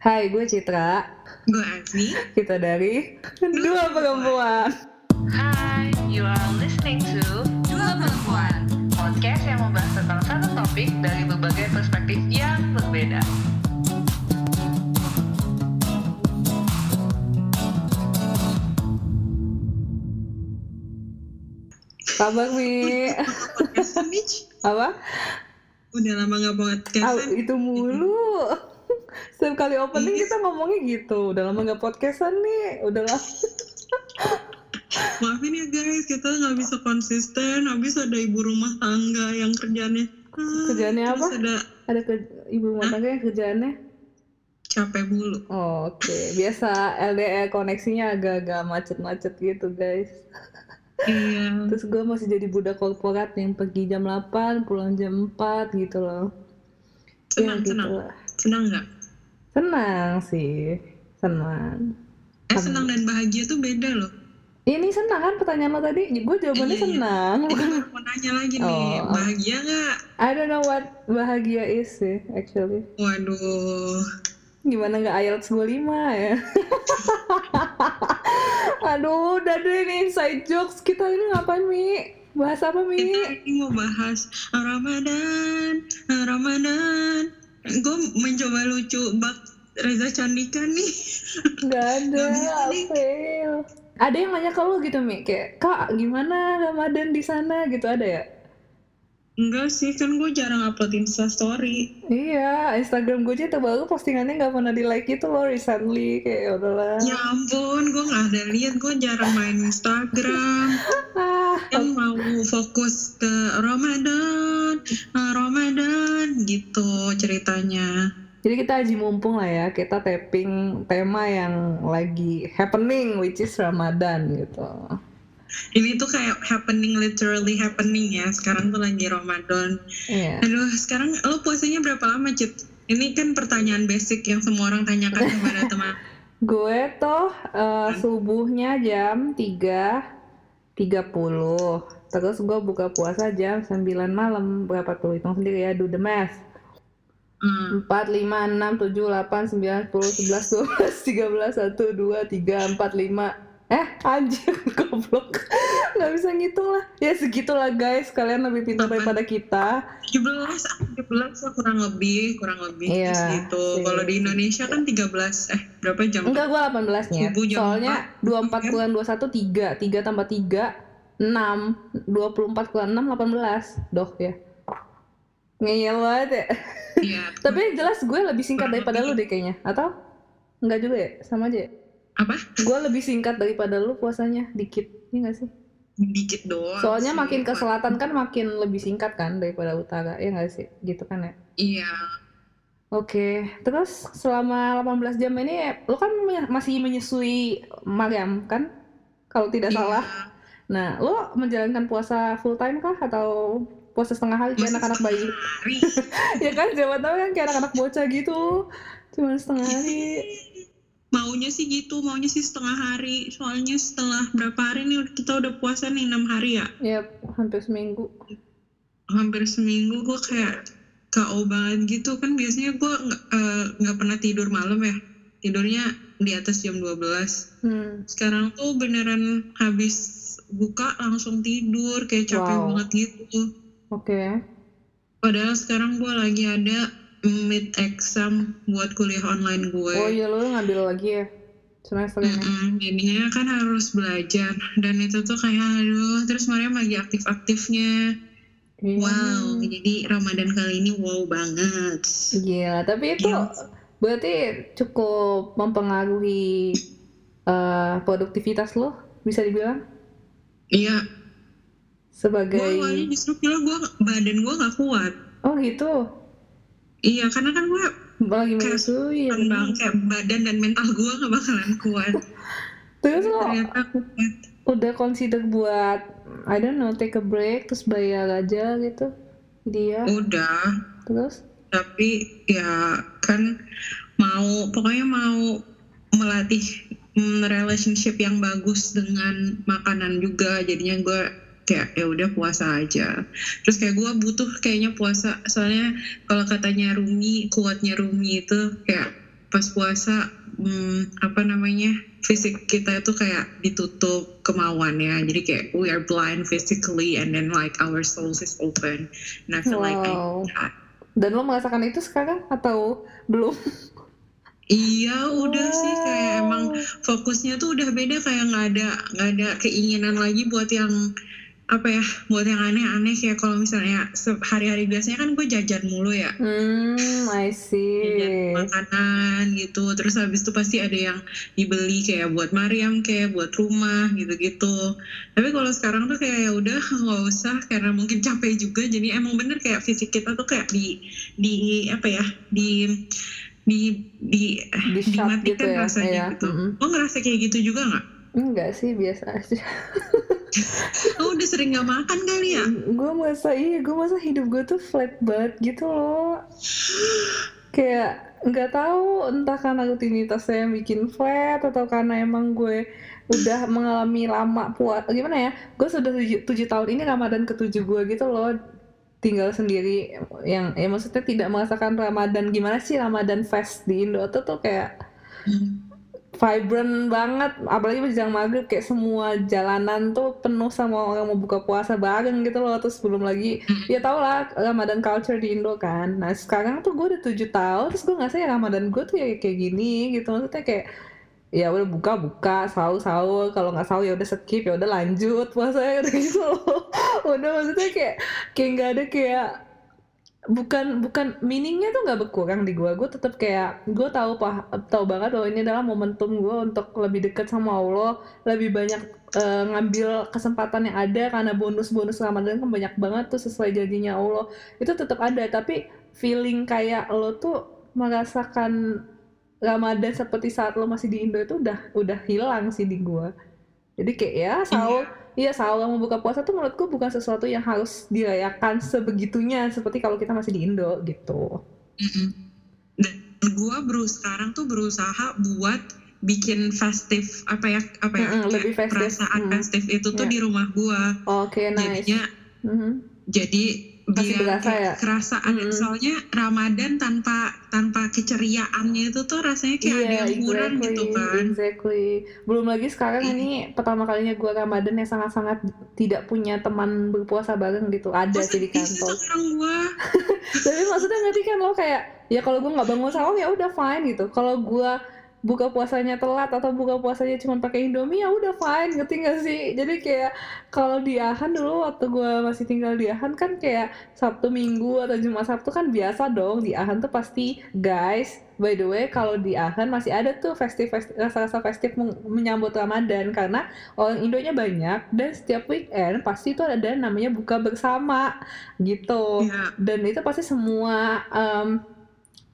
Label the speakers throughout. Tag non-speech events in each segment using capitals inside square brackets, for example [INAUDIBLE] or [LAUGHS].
Speaker 1: Hai, gue Citra.
Speaker 2: Gue Asmi.
Speaker 1: Kita dari Dua Perempuan.
Speaker 3: Hai, you are listening to
Speaker 2: Dua Perempuan.
Speaker 3: podcast yang membahas tentang satu topik dari berbagai perspektif yang berbeda.
Speaker 1: Kabar, Mi? Apa?
Speaker 2: Udah lama gak
Speaker 1: Ah,
Speaker 2: podcastan.
Speaker 1: itu mulu. Setiap kali opening
Speaker 2: Iya.
Speaker 1: kita ngomongnya gitu. Udah lama gak podcastan nih. Udah lah.
Speaker 2: Maafin ya guys, kita gak bisa konsisten. Habis ada ibu rumah tangga yang kerjanya. ah,
Speaker 1: Kerjaannya
Speaker 2: terus
Speaker 1: apa?
Speaker 2: ada
Speaker 1: Ada ke ibu rumah tangga yang kerjaannya?
Speaker 2: capek bulu.
Speaker 1: Oh, Oke, biasa LDR koneksinya agak-agak macet-macet gitu, guys.
Speaker 2: Iya.
Speaker 1: Terus gue masih jadi budak korporat yang pergi jam 8, pulang jam 4 gitu loh. Ya,
Speaker 2: Senang,
Speaker 1: gitu
Speaker 2: senang.
Speaker 1: lah.
Speaker 2: Senang gak?
Speaker 1: Senang sih, senang.
Speaker 2: Eh, senang dan bahagia tuh beda loh.
Speaker 1: Ini senang kan pertanyaan lo tadi? Gue jawabannya
Speaker 2: Iya, iya.
Speaker 1: senang.
Speaker 2: Ini
Speaker 1: bukan-
Speaker 2: mau nanya lagi nih,
Speaker 1: Oh.
Speaker 2: bahagia gak?
Speaker 1: I don't know what bahagia is sih, actually.
Speaker 2: Waduh.
Speaker 1: Gimana nggak IELTS 25 ya? [LAUGHS] Aduh, udah deh nih inside jokes. Kita ini ngapain, Mi? Bahas apa, Mi?
Speaker 2: Kita ini mau bahas Ramadan, Ramadan. Gue mencoba lucu bak Reza Candika nih.
Speaker 1: Nggak [LAUGHS] ada, fail. Ada yang nanya ke lo gitu, Mi? Kayak, Kak, gimana Ramadan di sana? Gitu ada ya?
Speaker 2: Enggak sih, kan gue jarang upload Insta story.
Speaker 1: Iya, Instagram gue aja terbaru postingannya nggak pernah di like itu loh recently. Kayak ya udahlah.
Speaker 2: Ya ampun, gue nggak ada lihat. Gue jarang main Instagram. [LAUGHS]
Speaker 1: Ah,
Speaker 2: Kan mau fokus ke Ramadan, ah, Ramadan gitu ceritanya.
Speaker 1: Jadi kita aji mumpung lah ya, kita tapping tema yang lagi happening, which is Ramadan gitu.
Speaker 2: Ini tuh kayak happening, literally happening ya. Sekarang tuh lagi Ramadan.
Speaker 1: Iya.
Speaker 2: Aduh, sekarang lo puasanya berapa lama, Cit? Ini kan pertanyaan basic yang semua orang tanyakan [LAUGHS] kepada teman.
Speaker 1: Gue tuh eh, subuhnya jam 3.30. Terus gue buka puasa jam 9 malam. Berapa tuh? Hitung sendiri ya, do the math.
Speaker 2: Hmm.
Speaker 1: 4, 5, 6, 7, 8, 9, 10, 11, 12, 13, 1, 2, 3, 4, 5 Eh, anjir, [LAUGHS] goblok. Gak bisa ngitung lah. Ya segitulah guys, kalian lebih pintar daripada kita.
Speaker 2: 17, 17 lah kurang lebih, kurang lebih
Speaker 1: Iya,
Speaker 2: gitu.
Speaker 1: sih.
Speaker 2: Kalau di Indonesia kan 13, eh berapa jam?
Speaker 1: Enggak, gue 18 nya. Soalnya 24 kurang 21, 3 3 tambah 3, 6 24 kurang 6, 18 Doh ya. Ngeyel banget ya.
Speaker 2: Iya. [LAUGHS]
Speaker 1: Tapi jelas gue lebih singkat daripada lu deh kayaknya. Atau? Enggak juga ya? Sama aja ya?
Speaker 2: Apa?
Speaker 1: Gue lebih singkat daripada lu puasanya Dikit, iya gak sih?
Speaker 2: Dikit doang.
Speaker 1: Soalnya
Speaker 2: sih.
Speaker 1: makin ke selatan kan makin lebih singkat kan daripada utara, ya nggak sih? Gitu kan ya?
Speaker 2: Iya.
Speaker 1: Oke, terus selama 18 jam ini lo kan masih menyusui Mariam kan? Kalau tidak
Speaker 2: Iya.
Speaker 1: salah. Nah, lo menjalankan puasa full time kah atau puasa setengah hari kayak anak-anak bayi? [LAUGHS] Ya kan, zaman tahu kan kayak anak-anak bocah gitu. Cuma setengah hari.
Speaker 2: Maunya sih gitu, maunya sih setengah hari. Soalnya setelah berapa hari nih kita udah puasa nih 6 hari ya.
Speaker 1: Ya, hampir seminggu.
Speaker 2: Hampir seminggu gue kayak KO banget gitu kan biasanya gue nggak eh, nggak pernah tidur malam ya. Tidurnya di atas jam 12.
Speaker 1: Hmm.
Speaker 2: sekarang tuh beneran habis buka langsung tidur kayak capek
Speaker 1: Wow.
Speaker 2: banget gitu
Speaker 1: Oke.
Speaker 2: padahal sekarang gue lagi ada mid exam buat kuliah online gue.
Speaker 1: Oh iya, lo ngambil lagi ya semester ini.
Speaker 2: Mm-mm, jadinya kan harus belajar. Dan itu tuh kayak aduh terus Mariam lagi aktif-aktifnya.
Speaker 1: Iya.
Speaker 2: wow jadi Ramadan kali ini wow banget.
Speaker 1: Gila, tapi itu
Speaker 2: Iya.
Speaker 1: berarti cukup mempengaruhi eh, produktivitas lo, bisa dibilang?
Speaker 2: Iya.
Speaker 1: Sebagai
Speaker 2: gue awalnya justru kira gue badan gue nggak kuat.
Speaker 1: Oh gitu,
Speaker 2: iya karena kan gue
Speaker 1: lagi
Speaker 2: Kayak
Speaker 1: ya.
Speaker 2: bang. kayak badan dan mental gue nggak bakalan kuat.
Speaker 1: Terus lo
Speaker 2: ternyata kuat.
Speaker 1: udah consider buat I don't know take a break terus bayar aja gitu. Dia
Speaker 2: udah.
Speaker 1: Terus?
Speaker 2: Tapi ya kan mau pokoknya mau melatih mm, relationship yang bagus dengan makanan juga. Jadinya gue kayak ya udah puasa aja terus kayak gue butuh kayaknya puasa soalnya kalau katanya Rumi kuatnya Rumi itu kayak pas puasa hmm, apa namanya fisik kita itu kayak ditutup kemauannya jadi kayak we are blind physically and then like our souls is open and I feel like I,
Speaker 1: Wow. Dan lo merasakan itu sekarang atau belum? [LAUGHS]
Speaker 2: iya udah sih kayak emang
Speaker 1: Wow.
Speaker 2: fokusnya tuh udah beda kayak nggak ada nggak ada keinginan lagi buat yang apa ya buat yang aneh-aneh kayak kalau misalnya hari-hari biasanya kan gue jajan mulu ya
Speaker 1: Hmm, I see.
Speaker 2: jajan makanan gitu terus habis itu pasti ada yang dibeli kayak buat Mariam kayak buat rumah gitu-gitu tapi kalau sekarang tuh kayak ya udah nggak usah karena mungkin capek juga jadi emang bener kayak fisik kita tuh kayak di di apa ya di di di
Speaker 1: Di shot gitu
Speaker 2: dimatikan
Speaker 1: ya,
Speaker 2: rasanya
Speaker 1: iya.
Speaker 2: gitu
Speaker 1: Mm-mm.
Speaker 2: lo ngerasa kayak gitu juga nggak
Speaker 1: Enggak sih, biasa aja. [LAUGHS]
Speaker 2: lo udah sering nggak makan kali ya
Speaker 1: gue masa iya, gue masa hidup gue tuh flat banget gitu loh. Kayak nggak tahu entah karena rutinitasnya yang bikin flat atau karena emang gue udah mengalami lama puas gimana ya gue sudah tujuh, tujuh tahun ini ramadan ketujuh gue gitu loh tinggal sendiri yang ya maksudnya tidak merasakan ramadan gimana sih ramadan fest di Indo tuh tuh kayak
Speaker 2: Hmm.
Speaker 1: Vibrant banget apalagi menjelang maghrib kayak semua jalanan tuh penuh sama orang mau buka puasa bareng gitu loh. Terus belum lagi ya tau lah Ramadan culture di Indo kan. Nah sekarang tuh gue udah tujuh tahun terus gue nggak ya Ramadan gue tuh ya kayak gini gitu. Maksudnya kayak ya udah buka buka sahur sahur kalau nggak sahur ya udah skip ya udah lanjut puasanya [LAUGHS] udah gitu loh. Udah maksudnya kayak kayak nggak ada kayak bukan bukan meaningnya tuh nggak berkurang di gue gue tetap kayak gue tahu pah tahu banget bahwa ini adalah momentum gue untuk lebih dekat sama Allah lebih banyak eh, ngambil kesempatan yang ada karena bonus-bonus Ramadan kan banyak banget tuh sesuai janjinya Allah. Itu tetap ada tapi feeling kayak lo tuh merasakan Ramadan seperti saat lo masih di Indo itu udah udah hilang sih di gue jadi kayak ya sahur iya sahur sama buka puasa tuh menurut gue bukan sesuatu yang harus dirayakan sebegitunya seperti kalau kita masih di Indo gitu
Speaker 2: Mm-mm. Dan gua berusaha sekarang tuh berusaha buat bikin festif apa ya apa ya
Speaker 1: Mm-mm,
Speaker 2: kayak
Speaker 1: lebih festif.
Speaker 2: perasaan
Speaker 1: Mm.
Speaker 2: festif itu tuh
Speaker 1: Iya.
Speaker 2: di rumah gua.
Speaker 1: oke nice
Speaker 2: Jadinya
Speaker 1: Mhm.
Speaker 2: jadi
Speaker 1: Masih
Speaker 2: biar
Speaker 1: berasa
Speaker 2: kayak
Speaker 1: ya?
Speaker 2: kerasaan
Speaker 1: Mm-mm.
Speaker 2: soalnya Ramadan tanpa tanpa keceriaannya itu tuh rasanya kayak ada
Speaker 1: Iya,
Speaker 2: yang kurang
Speaker 1: exactly,
Speaker 2: gitu kan.
Speaker 1: exactly. Belum lagi sekarang
Speaker 2: Iya.
Speaker 1: ini pertama kalinya gue Ramadan yang sangat-sangat tidak punya teman berpuasa bareng gitu. Ada sih di kantor.
Speaker 2: sekarang gua. [LAUGHS]
Speaker 1: Tapi maksudnya ngerti kan lo kayak ya kalau gue nggak bangun sahur ya udah fine gitu. Kalau gue buka puasanya telat atau buka puasanya cuma pakai Indomie ya udah fine ngerti gak sih? Jadi kayak kalau di Ahan dulu waktu gue masih tinggal di Ahan kan kayak Sabtu Minggu atau Jumat Sabtu kan biasa dong. Di Ahan tuh pasti guys by the way kalau di Ahan masih ada tuh festif rasa-rasa festif menyambut Ramadan. Karena orang Indonya banyak dan setiap weekend pasti itu ada namanya buka bersama gitu.
Speaker 2: Iya.
Speaker 1: dan itu pasti semua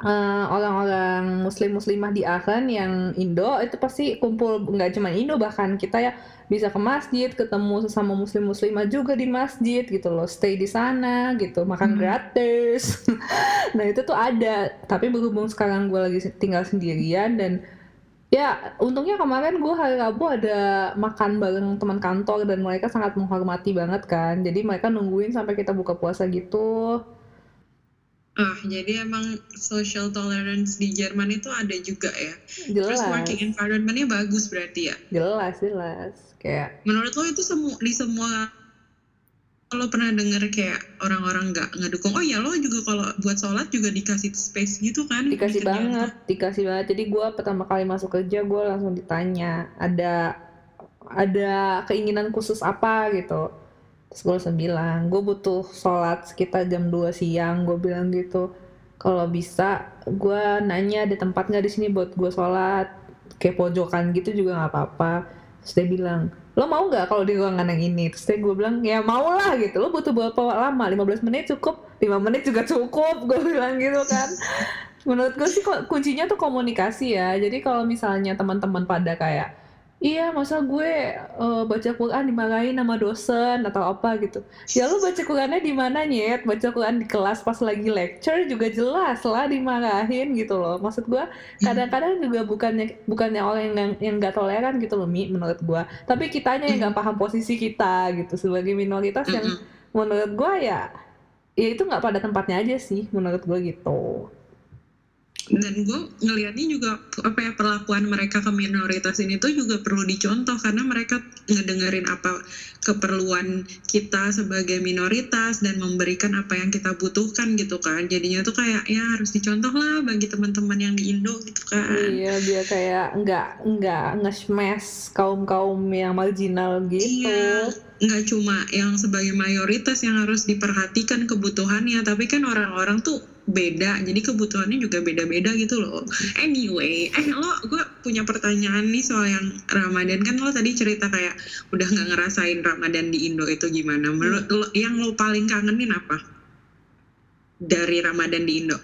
Speaker 1: eh, orang-orang muslim muslimah di Aachen yang Indo itu pasti kumpul nggak cuma Indo bahkan kita ya bisa ke masjid ketemu sesama muslim muslimah juga di masjid gitu loh. Stay di sana gitu makan
Speaker 2: Hmm.
Speaker 1: gratis. [LAUGHS] Nah itu tuh ada. Tapi berhubung sekarang gue lagi tinggal sendirian dan ya untungnya kemarin gue hari Rabu ada makan bareng teman kantor dan mereka sangat menghormati banget kan. Jadi mereka nungguin sampai kita buka puasa gitu
Speaker 2: Ah, jadi emang social tolerance di Jerman itu ada juga ya. Terus
Speaker 1: jelas.
Speaker 2: working environment-nya bagus berarti ya.
Speaker 1: jelas jelas. Kayak
Speaker 2: Menurut lo itu semua di semua lo pernah denger kayak orang-orang nggak ngedukung? Oh ya lo juga kalau buat sholat juga dikasih space gitu kan? Di
Speaker 1: dikasih banget dikasih banget. Jadi gue pertama kali masuk kerja gue langsung ditanya ada ada keinginan khusus apa? gitu terus gue bilang gue butuh sholat sekitar jam 2 siang gue bilang gitu. Kalau bisa gue nanya ada tempat nggak di sini buat gue sholat. Kayak pojokan gitu juga nggak apa-apa. Terus dia bilang lo mau nggak kalau di ruangan yang ini? Terus dia gue bilang ya mau lah gitu. Lo butuh berapa lama 15 menit cukup. 5 menit juga cukup gue bilang gitu kan. Menurut gue sih kuncinya tuh komunikasi ya. Jadi kalau misalnya teman-teman pada kayak iya masa gue eh, baca Quran dimarahin sama dosen atau apa gitu. Ya lu baca Qurannya di mana nyet? Baca Quran di kelas pas lagi lecture juga jelas lah dimarahin gitu loh. Maksud gue kadang-kadang juga bukannya bukannya orang yang yang nggak toleran gitu loh mi menurut gue tapi kitanya yang nggak paham posisi kita gitu sebagai minoritas yang menurut gue ya ya itu nggak pada tempatnya aja sih menurut gue gitu
Speaker 2: dan gue ngelihatnya juga apa ya perlakuan mereka ke minoritas ini tuh juga perlu dicontoh karena mereka ngedengerin apa keperluan kita sebagai minoritas dan memberikan apa yang kita butuhkan gitu kan. Jadinya tuh kayak ya harus dicontoh lah bagi teman-teman yang di Indo gitu kan.
Speaker 1: Iya, biar kayak nggak nggak nge-smash kaum-kaum yang marginal gitu.
Speaker 2: Iya, nggak cuma yang sebagai mayoritas yang harus diperhatikan kebutuhannya, tapi kan orang-orang tuh beda, jadi kebutuhannya juga beda-beda gitu loh. Anyway, eh lo, gue punya pertanyaan nih soal yang Ramadan kan lo tadi cerita kayak udah nggak ngerasain Ramadan di Indo itu gimana? Menurut lo, yang lo paling kangenin apa dari Ramadan di Indo?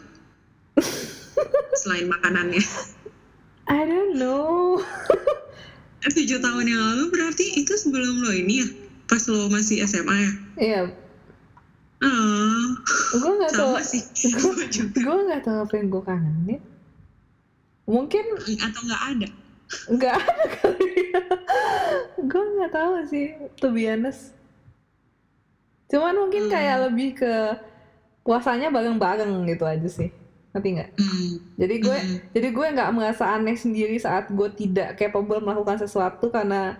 Speaker 2: [LAUGHS] Selain makanannya.
Speaker 1: I don't know.
Speaker 2: Tujuh tahun yang lalu berarti itu sebelum lo ini ya? Pas lo masih SMA ya?
Speaker 1: Iya,
Speaker 2: Ah,
Speaker 1: gue tahu.
Speaker 2: sama sih. Gue
Speaker 1: nggak tahu apa yang gue kangenin. Mungkin
Speaker 2: Atau nggak ada?
Speaker 1: nggak ada kali ya. gue nggak tahu sih, to be honest. Cuman mungkin
Speaker 2: Hmm.
Speaker 1: kayak lebih ke puasanya bareng-bareng gitu aja sih. Ngerti nggak?
Speaker 2: Hmm.
Speaker 1: Jadi gue
Speaker 2: Hmm.
Speaker 1: jadi gue nggak merasa aneh sendiri saat gue tidak capable melakukan sesuatu karena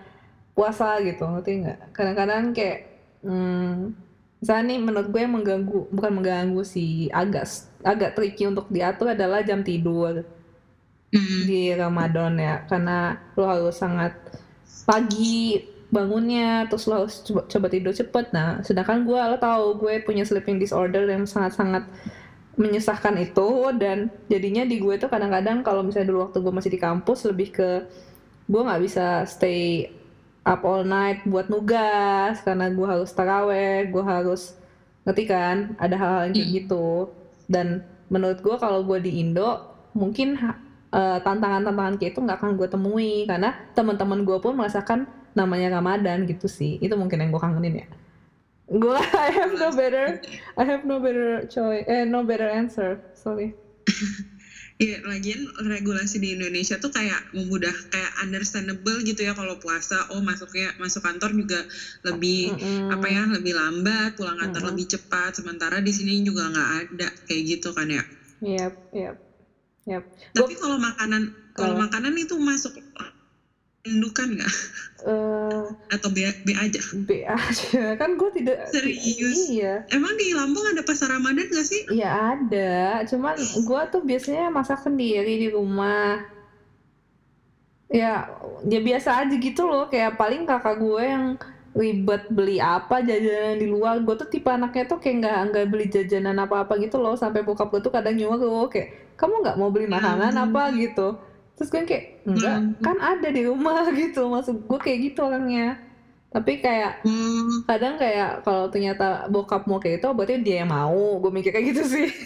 Speaker 1: puasa gitu, ngerti nggak? Kadang-kadang kayak, hmm, misalnya nih menurut gue yang mengganggu, bukan mengganggu sih, agak agak tricky untuk diatur adalah jam tidur
Speaker 2: Hmm.
Speaker 1: di Ramadan ya, karena lo harus sangat pagi bangunnya, terus lo harus coba, coba tidur cepet. Nah, sedangkan gue lo tahu gue punya sleeping disorder yang sangat-sangat menyusahkan itu dan jadinya di gue tuh kadang-kadang kalau misalnya dulu waktu gue masih di kampus lebih ke gue nggak bisa stay up all night buat nugas karena gue harus taraweh gue harus ngerti kan? Ada hal-hal yang kayak gitu. Dan menurut gue kalau gue di Indo mungkin eh, tantangan-tantangan kayak itu nggak akan gue temui. Karena teman-teman gue pun merasakan namanya Ramadan gitu sih. Itu mungkin yang gue kangenin ya. Gue [LAUGHS] I have no better I have no better choice eh no better answer. Sorry [LAUGHS]
Speaker 2: Iya, lagian regulasi di Indonesia tuh kayak memudah, kayak understandable gitu ya kalau puasa. Oh masuknya masuk kantor juga lebih
Speaker 1: Mm-mm.
Speaker 2: apa ya, lebih lambat, pulang kantor
Speaker 1: Mm-mm.
Speaker 2: lebih cepat. Sementara di sini juga nggak ada kayak gitu kan ya.
Speaker 1: yep yep yep
Speaker 2: Tapi kalau makanan, Kalau- makanan itu masuk indukan nggak?
Speaker 1: eh
Speaker 2: Atau B, B aja?
Speaker 1: B aja [LAUGHS] kan gue tidak
Speaker 2: Serius?
Speaker 1: iya
Speaker 2: Emang di Lampung ada pasar Ramadan nggak sih?
Speaker 1: Iya ada, cuman gua tuh biasanya masak sendiri di rumah. Ya, ya biasa aja gitu loh, kayak paling kakak gue yang ribet beli apa jajanan di luar. Gue tuh tipe anaknya tuh kayak nggak nggak beli jajanan apa-apa gitu loh, sampai bokap gue tuh kadang nyuruh kayak kamu nggak mau beli makanan
Speaker 2: Hmm.
Speaker 1: apa gitu. Terus gue kayak enggak,
Speaker 2: Hmm.
Speaker 1: kan ada di rumah [LAUGHS] gitu. Maksud gue kayak gitu orangnya. Tapi kayak
Speaker 2: Hmm,
Speaker 1: kadang kayak kalau ternyata bokap mau kayak itu berarti dia yang mau. Gue mikir kayak gitu sih. [LAUGHS]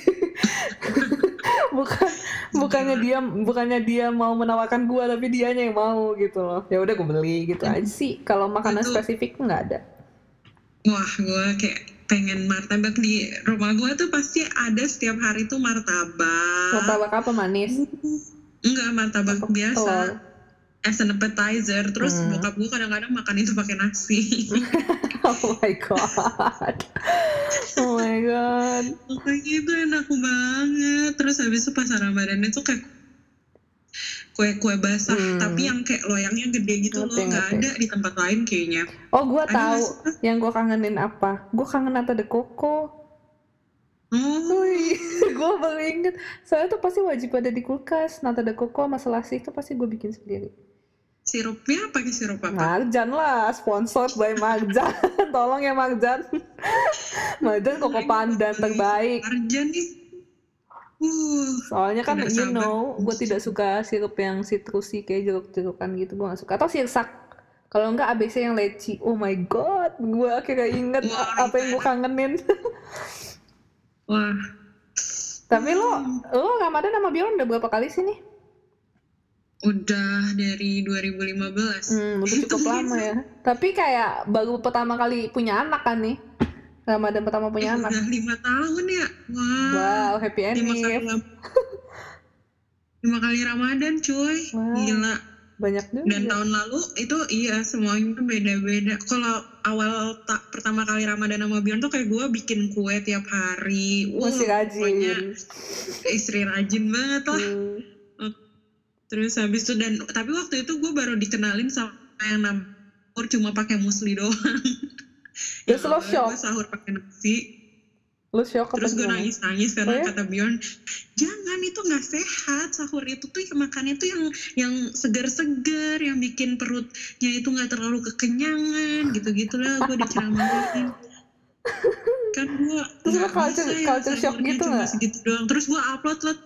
Speaker 1: Bukan bukannya dia bukannya dia mau menawarkan gue tapi dianya yang mau gitu loh. Ya udah gue beli gitu aja sih. Kalau makanan
Speaker 2: Itu-
Speaker 1: spesifik nggak ada.
Speaker 2: Wah, gue kayak pengen martabak di rumah gue tuh pasti ada setiap hari tuh martabak.
Speaker 1: martabak apa manis
Speaker 2: Enggak, martabak
Speaker 1: Apa
Speaker 2: biasa. As an appetizer. Terus
Speaker 1: Hmm.
Speaker 2: bokap gue kadang-kadang makan itu pakai nasi. [LAUGHS]
Speaker 1: oh my god oh my god
Speaker 2: Pokoknya itu enak banget. Terus habis itu pas Ramadan itu kayak kue-kue basah.
Speaker 1: Hmm.
Speaker 2: Tapi yang kayak loyangnya gede gitu
Speaker 1: Ngerti,
Speaker 2: loh. Nggak ada di tempat lain kayaknya.
Speaker 1: oh gue tahu yang gue kangenin apa gue kangen nata de coco Wih, [LAUGHS] gue baru inget. Soalnya tuh pasti wajib ada di kulkas. Nata de coco sama selasih itu pasti gue bikin sendiri.
Speaker 2: sirupnya pakai sirup apa?
Speaker 1: Marjan lah, sponsored by Marjan. [LAUGHS] Tolong ya Marjan. [LAUGHS] Marjan koko pandan terbaik.
Speaker 2: Arjan nih. Uh,
Speaker 1: Soalnya kan you know, gue tidak suka sirup yang sitrusi kayak jeruk-jerukan gitu. Gue gak suka. Atau sirsak. Kalau enggak ABC yang leci. Oh my god, gue akhirnya inget
Speaker 2: Wah,
Speaker 1: apa yang gue kangenin.
Speaker 2: Wah.
Speaker 1: Tapi lo, lo Ramadan sama Bion udah berapa kali sih nih?
Speaker 2: Udah dari 2015.
Speaker 1: Hmm, udah [LAUGHS] cukup lama ya. Tapi kayak baru pertama kali punya anak kan nih. Ramadan pertama punya
Speaker 2: Eh,
Speaker 1: anak.
Speaker 2: Udah lima tahun ya. Wah.
Speaker 1: Wow, happy
Speaker 2: Lima kali,
Speaker 1: ending. [LAUGHS]
Speaker 2: lima kali Ramadan cuy.
Speaker 1: Wow.
Speaker 2: Gila.
Speaker 1: Banyak juga
Speaker 2: Dan tahun lalu itu iya semuanya tuh beda-beda. Kalau awal tak pertama kali Ramadan sama Bion tuh kayak gue bikin kue tiap hari. Wah,
Speaker 1: masih
Speaker 2: pokoknya
Speaker 1: rajin
Speaker 2: istri rajin banget lah.
Speaker 1: Hmm.
Speaker 2: Terus habis itu dan tapi waktu itu gue baru dikenalin sama yang nam sahur cuma pakai musli doang.
Speaker 1: Terus
Speaker 2: Ya
Speaker 1: lo
Speaker 2: Allah,
Speaker 1: shock?
Speaker 2: Gue sahur pakai nasi.
Speaker 1: Lu shock
Speaker 2: Terus gue
Speaker 1: gimana?
Speaker 2: nangis-nangis karena
Speaker 1: Oh ya?
Speaker 2: kata Bjorn, jangan itu nggak sehat. Sahur itu tuh makannya tuh yang yang segar-segar, yang bikin perutnya itu nggak terlalu kekenyangan, gitu-gitulah. Gue diceramahin. kan gue
Speaker 1: Terus
Speaker 2: nggak
Speaker 1: culture-
Speaker 2: ya
Speaker 1: culture shock gitu
Speaker 2: cuma
Speaker 1: nggak?
Speaker 2: segitu doang. Terus gue upload lah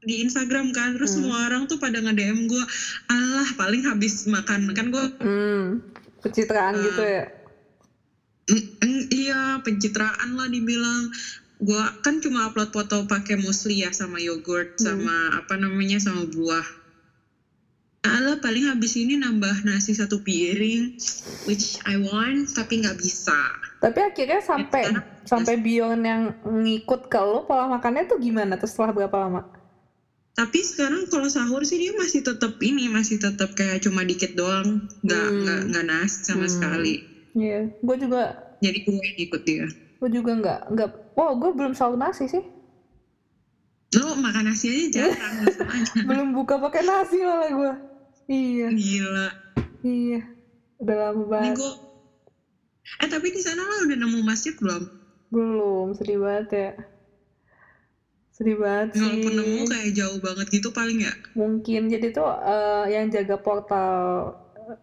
Speaker 2: di Instagram kan, terus
Speaker 1: Hmm.
Speaker 2: semua orang tuh pada nge-DM gue, Allah paling habis makan kan gue
Speaker 1: Hmm, pencitraan
Speaker 2: Ah.
Speaker 1: gitu ya.
Speaker 2: Iya pencitraan lah dibilang gua kan cuma upload foto pakai musli ya sama yogurt
Speaker 1: Hmm.
Speaker 2: sama apa namanya sama buah Alah paling habis ini nambah nasi satu piring which I want tapi nggak bisa
Speaker 1: Tapi akhirnya sampai
Speaker 2: Karena-
Speaker 1: sampai Bion yang ngikut ke lo pola makannya tuh gimana? Terus setelah berapa lama?
Speaker 2: tapi sekarang kalau sahur sih dia masih tetap ini masih tetap kayak cuma dikit doang nggak
Speaker 1: Hmm.
Speaker 2: nggak nggak nasi sama
Speaker 1: Hmm.
Speaker 2: sekali
Speaker 1: Iya, gue juga
Speaker 2: jadi gue yang ikut dia
Speaker 1: gue juga nggak nggak. Oh, gue belum sahur nasi sih.
Speaker 2: lo makan nasi aja jarang [LAUGHS] aja
Speaker 1: Belum buka pakai nasi malah gue. Iya,
Speaker 2: gila
Speaker 1: iya. Udah lama
Speaker 2: Ini
Speaker 1: banget.
Speaker 2: gua... Eh tapi di sana lo udah nemu masjid belum?
Speaker 1: Belum, sedih banget ya. Sedih banget sih.
Speaker 2: Walaupun nemu kayak jauh banget gitu paling ya.
Speaker 1: Mungkin jadi tuh eh, yang jaga portal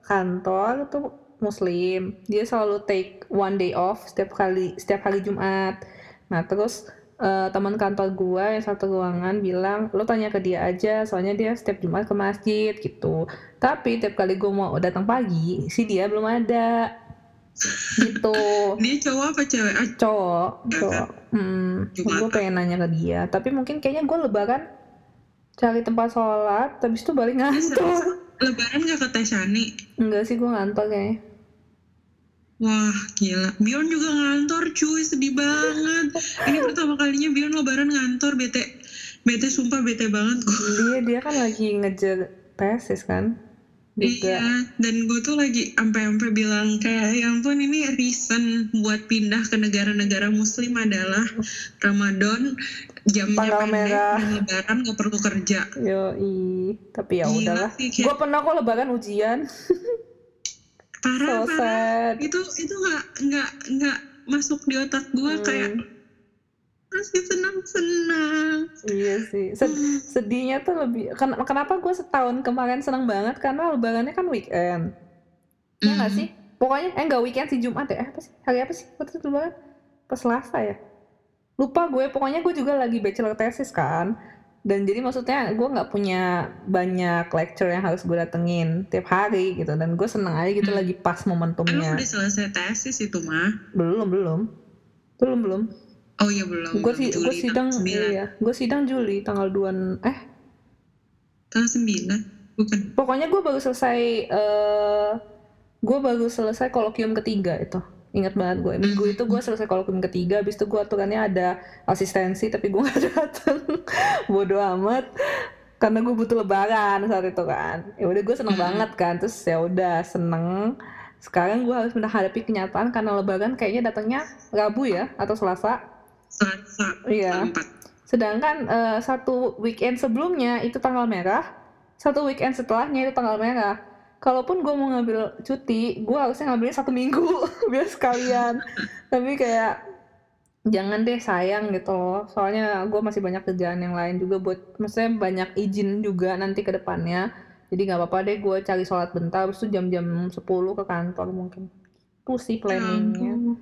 Speaker 1: kantor tuh muslim. Dia selalu take one day off setiap kali setiap hari Jumat. Nah, terus eh, teman kantor gua yang satu ruangan bilang, "Lo tanya ke dia aja, soalnya dia setiap Jumat ke masjid gitu." Tapi tiap kali gua mau datang pagi, si dia belum ada. Gitu. [LAUGHS]
Speaker 2: Dia cowok apa cewek? Ah,
Speaker 1: Cowok, cowok. Hmm, gue pengen nanya ke dia. Tapi mungkin kayaknya gue lebaran cari tempat sholat, habis itu balik ngantor.
Speaker 2: Lebaran gak ke Tesani?
Speaker 1: Enggak sih, gue ngantor kayaknya.
Speaker 2: Wah gila. Bion juga ngantor cuy sedih banget. Ini pertama kalinya Bion lebaran ngantor bete. Bete sumpah bete banget gue.
Speaker 1: Dia dia kan lagi ngejar tesis kan? Juga.
Speaker 2: Iya, dan gue tuh lagi sampai-sampai bilang kayak ya ampun ini reason buat pindah ke negara-negara muslim adalah Ramadan jamnya
Speaker 1: Tanggal
Speaker 2: pendek
Speaker 1: merah.
Speaker 2: lebaran gak perlu kerja.
Speaker 1: Yoi, tapi ya udahlah. Gue pernah kok lebaran ujian. [LAUGHS]
Speaker 2: Parah,
Speaker 1: So
Speaker 2: parah.
Speaker 1: sad.
Speaker 2: Itu itu nggak nggak nggak masuk di otak gue
Speaker 1: Hmm.
Speaker 2: kayak masih senang-senang.
Speaker 1: Iya sih. Sed-
Speaker 2: Hmm.
Speaker 1: sedihnya tuh lebih. Ken- kenapa gue setahun kemarin senang banget? Karena lebarannya kan weekend. Ya nggak
Speaker 2: Hmm.
Speaker 1: sih? Pokoknya eh nggak weekend sih Jumat ya. Eh, apa sih? Hari apa sih? Waktu itu lebaran? Pas Selasa ya. Lupa gue. Pokoknya gue juga lagi bachelor thesis kan. Dan jadi maksudnya gue nggak punya banyak lecture yang harus gue datengin tiap hari gitu. Dan gue seneng aja gitu
Speaker 2: Hmm.
Speaker 1: lagi pas
Speaker 2: Emang
Speaker 1: momentumnya.
Speaker 2: udah selesai tesis itu mah?
Speaker 1: Belum belum. Belum belum.
Speaker 2: Oh iya belum.
Speaker 1: Gue sih gue sidang
Speaker 2: tanggal 9.
Speaker 1: iya. Gue sidang Juli tanggal 2 eh
Speaker 2: Tanggal 9? Bukan.
Speaker 1: Pokoknya gue baru selesai eh gue baru selesai kolokium ketiga itu. Ingat banget gue. Minggu itu gue selesai kolokium ketiga, habis itu gue aturannya ada asistensi tapi gue [LAUGHS] gak datang. Bodoh amat. Karena gue butuh lebaran saat itu kan. Ya udah gue seneng
Speaker 2: Hmm.
Speaker 1: banget kan. Terus ya udah seneng. Sekarang gue harus menghadapi kenyataan karena lebaran kayaknya datangnya Rabu ya atau Selasa.
Speaker 2: Selasa.
Speaker 1: Iya. Sedangkan eh, satu weekend sebelumnya itu tanggal merah, satu weekend setelahnya itu tanggal merah. Kalaupun gue mau ngambil cuti, gue harusnya ngambilnya satu minggu [LAUGHS] biar sekalian. Tapi kayak jangan deh sayang gitu loh. Soalnya gue masih banyak kerjaan yang lain juga buat, maksudnya banyak izin juga nanti ke depannya. Jadi nggak apa-apa deh gue cari sholat bentar, itu jam-jam 10 ke kantor mungkin. Itu sih
Speaker 2: Ya
Speaker 1: planningnya.
Speaker 2: ampun.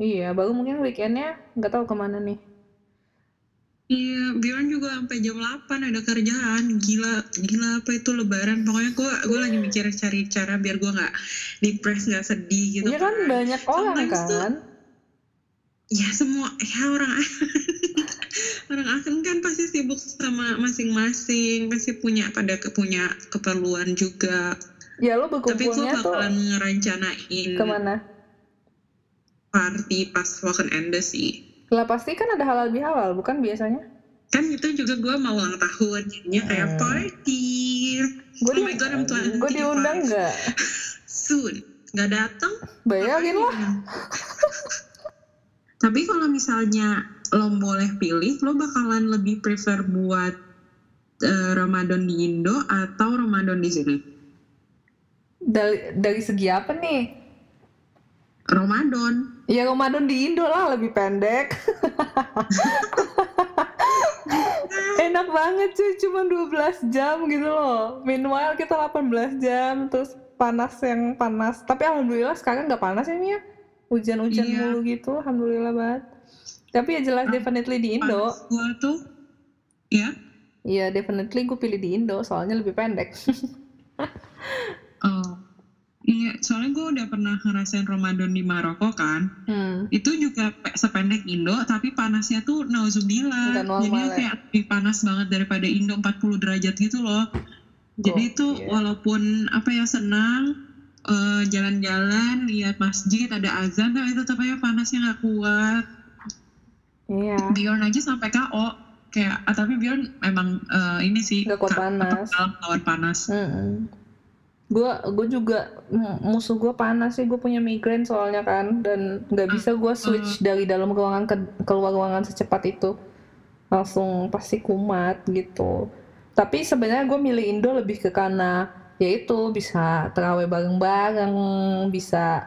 Speaker 1: Iya, baru mungkin weekendnya nggak tahu ke mana nih.
Speaker 2: Iya, Bjorn juga sampai jam 8 ada kerjaan. Gila, gila apa itu lebaran. Pokoknya gue gue lagi mikir cari cara biar gue nggak depres, nggak sedih gitu.
Speaker 1: Iya kan banyak orang
Speaker 2: Sometimes tuh-
Speaker 1: kan.
Speaker 2: Ya semua, ya orang [LAUGHS] orang asing kan pasti sibuk sama masing-masing, pasti punya pada punya keperluan juga.
Speaker 1: Ya lo
Speaker 2: Tapi gue
Speaker 1: berkumpulnya tuh
Speaker 2: bakalan ngerencanain
Speaker 1: ke mana?
Speaker 2: party pas weekend end sih.
Speaker 1: Lah pasti kan ada halal bihalal, bukan biasanya?
Speaker 2: Kan itu juga gue mau ulang tahun, jadinya kayak
Speaker 1: Hmm.
Speaker 2: party.
Speaker 1: Gue
Speaker 2: Oh my God, I'm 25.
Speaker 1: gue diundang nggak? [LAUGHS]
Speaker 2: Soon. Nggak datang.
Speaker 1: Bayangin lah. [LAUGHS]
Speaker 2: Tapi kalau misalnya lo boleh pilih, lo bakalan lebih prefer buat eh, Ramadan di Indo atau Ramadan di sini?
Speaker 1: Dari dari segi apa nih?
Speaker 2: Ramadan.
Speaker 1: Ya Ramadan di Indo lah lebih pendek. [LAUGHS] Enak banget cuy, cuma 12 jam gitu loh. Meanwhile kita 18 jam, terus panas yang panas. Tapi alhamdulillah sekarang nggak panas ya Mia. Hujan-hujan
Speaker 2: Iya.
Speaker 1: mulu gitu, alhamdulillah banget. Tapi ya jelas
Speaker 2: Ah,
Speaker 1: definitely di Indo.
Speaker 2: Gua tuh, ya.
Speaker 1: Iya definitely gue pilih di Indo, soalnya lebih pendek. [LAUGHS]
Speaker 2: Oh. Iya, soalnya gue udah pernah ngerasain Ramadan di Maroko kan.
Speaker 1: hmm.
Speaker 2: Itu juga pe- sependek Indo, tapi panasnya tuh nauzubillah. Jadi
Speaker 1: ya.
Speaker 2: kayak lebih panas banget daripada Indo 40 derajat gitu loh. Jadi itu
Speaker 1: Gokil.
Speaker 2: walaupun apa ya senang eh, jalan-jalan lihat masjid ada azan tapi tetap aja panasnya nggak kuat.
Speaker 1: Iya.
Speaker 2: Bjorn aja sampai KO kayak ah, tapi Bjorn emang eh, ini sih
Speaker 1: Nggak kuat panas.
Speaker 2: apa, kalah lawan panas.
Speaker 1: Gue gue juga musuh gue panas sih gue punya migrain soalnya kan dan nggak bisa gue switch dari dalam ruangan ke keluar ruangan secepat itu langsung pasti kumat gitu. Tapi sebenarnya gue milih Indo lebih ke karena yaitu bisa terawih bareng-bareng, bisa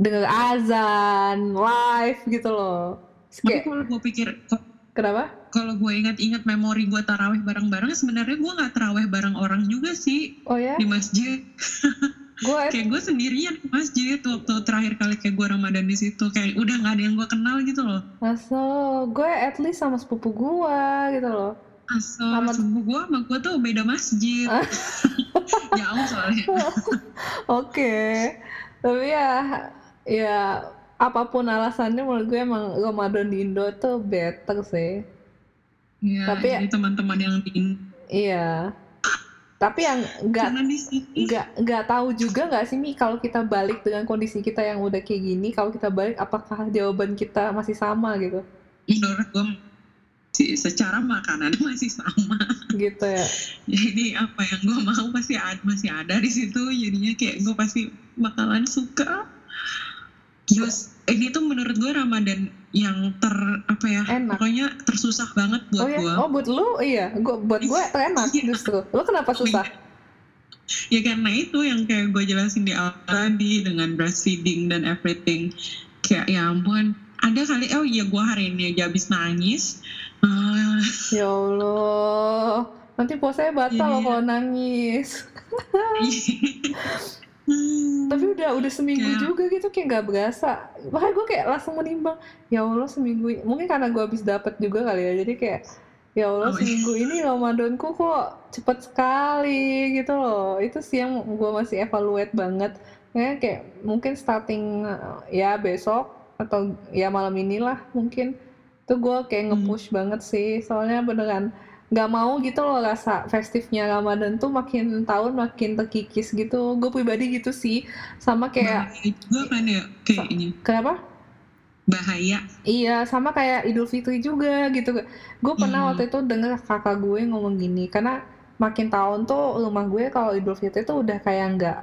Speaker 1: denger azan live gitu loh. Terus
Speaker 2: Tapi
Speaker 1: Kayak
Speaker 2: kalau gue pikir
Speaker 1: kenapa?
Speaker 2: Kalau gue ingat-ingat memori gue taraweh bareng-bareng sebenarnya gue nggak taraweh bareng orang juga sih
Speaker 1: Oh ya,
Speaker 2: di masjid. [LAUGHS]
Speaker 1: gue
Speaker 2: kayak gue sendirian di masjid waktu terakhir kali kayak gue ramadan di situ kayak udah nggak ada yang gue kenal gitu loh.
Speaker 1: masuk gue at least sama sepupu gue gitu loh.
Speaker 2: Asal
Speaker 1: Sama-
Speaker 2: sepupu gue sama gue tuh beda masjid. [LAUGHS] Jauh soalnya. [LAUGHS]
Speaker 1: Oke, tapi ya, ya apa pun alasannya menurut gue emang Ramadan di Indo tuh better sih. Tapi ya-
Speaker 2: jadi teman-teman yang di
Speaker 1: Iya. Tapi yang nggak nggak nggak tahu juga nggak sih Mi kalau kita balik dengan kondisi kita yang udah kayak gini, kalau kita balik apakah jawaban kita masih sama gitu?
Speaker 2: menurut gue sih secara makanan [LAUGHS] masih sama.
Speaker 1: Gitu ya.
Speaker 2: Jadi apa yang gue mau pasti ada, masih ada di situ. Jadinya kayak gue pasti bakalan suka. Terus ini tuh menurut gue Ramadan yang ter apa ya
Speaker 1: Enak.
Speaker 2: pokoknya tersusah banget buat
Speaker 1: oh ya,
Speaker 2: gue.
Speaker 1: oh buat lu iya, gua buat gue terenak
Speaker 2: Iya.
Speaker 1: justru. Lu kenapa susah?
Speaker 2: Ya karena itu yang kayak gue jelasin di awal tadi dengan breastfeeding dan everything. Kayak ya ampun, ada kali oh iya gue hari ini aja habis nangis. Ah,
Speaker 1: Ya Allah, nanti puasanya batal
Speaker 2: Iya.
Speaker 1: kalau nangis. Tapi udah udah seminggu
Speaker 2: Kayak-
Speaker 1: juga gitu kayak nggak berasa. Makanya gue kayak langsung menimbang ya allah seminggu mungkin karena gue habis dapet juga kali ya jadi kayak ya allah
Speaker 2: Oh, iya.
Speaker 1: seminggu ini ramadanku kok cepet sekali gitu loh. Itu sih yang gue masih evaluate banget. Ya kayak mungkin starting uh, ya besok atau ya malam inilah mungkin. Tuh gue kayak
Speaker 2: Hmm.
Speaker 1: nge-push banget sih. Soalnya beneran nggak mau gitu loh rasa festifnya Ramadan tuh makin tahun makin terkikis gitu gue pribadi gitu sih sama kayak
Speaker 2: bahaya juga kan ya kayaknya
Speaker 1: kenapa
Speaker 2: bahaya.
Speaker 1: Iya, sama kayak Idul Fitri juga gitu. Gue pernah
Speaker 2: Hmm.
Speaker 1: waktu itu denger kakak gue ngomong gini, karena makin tahun tuh rumah gue kalau Idul Fitri tuh udah kayak nggak,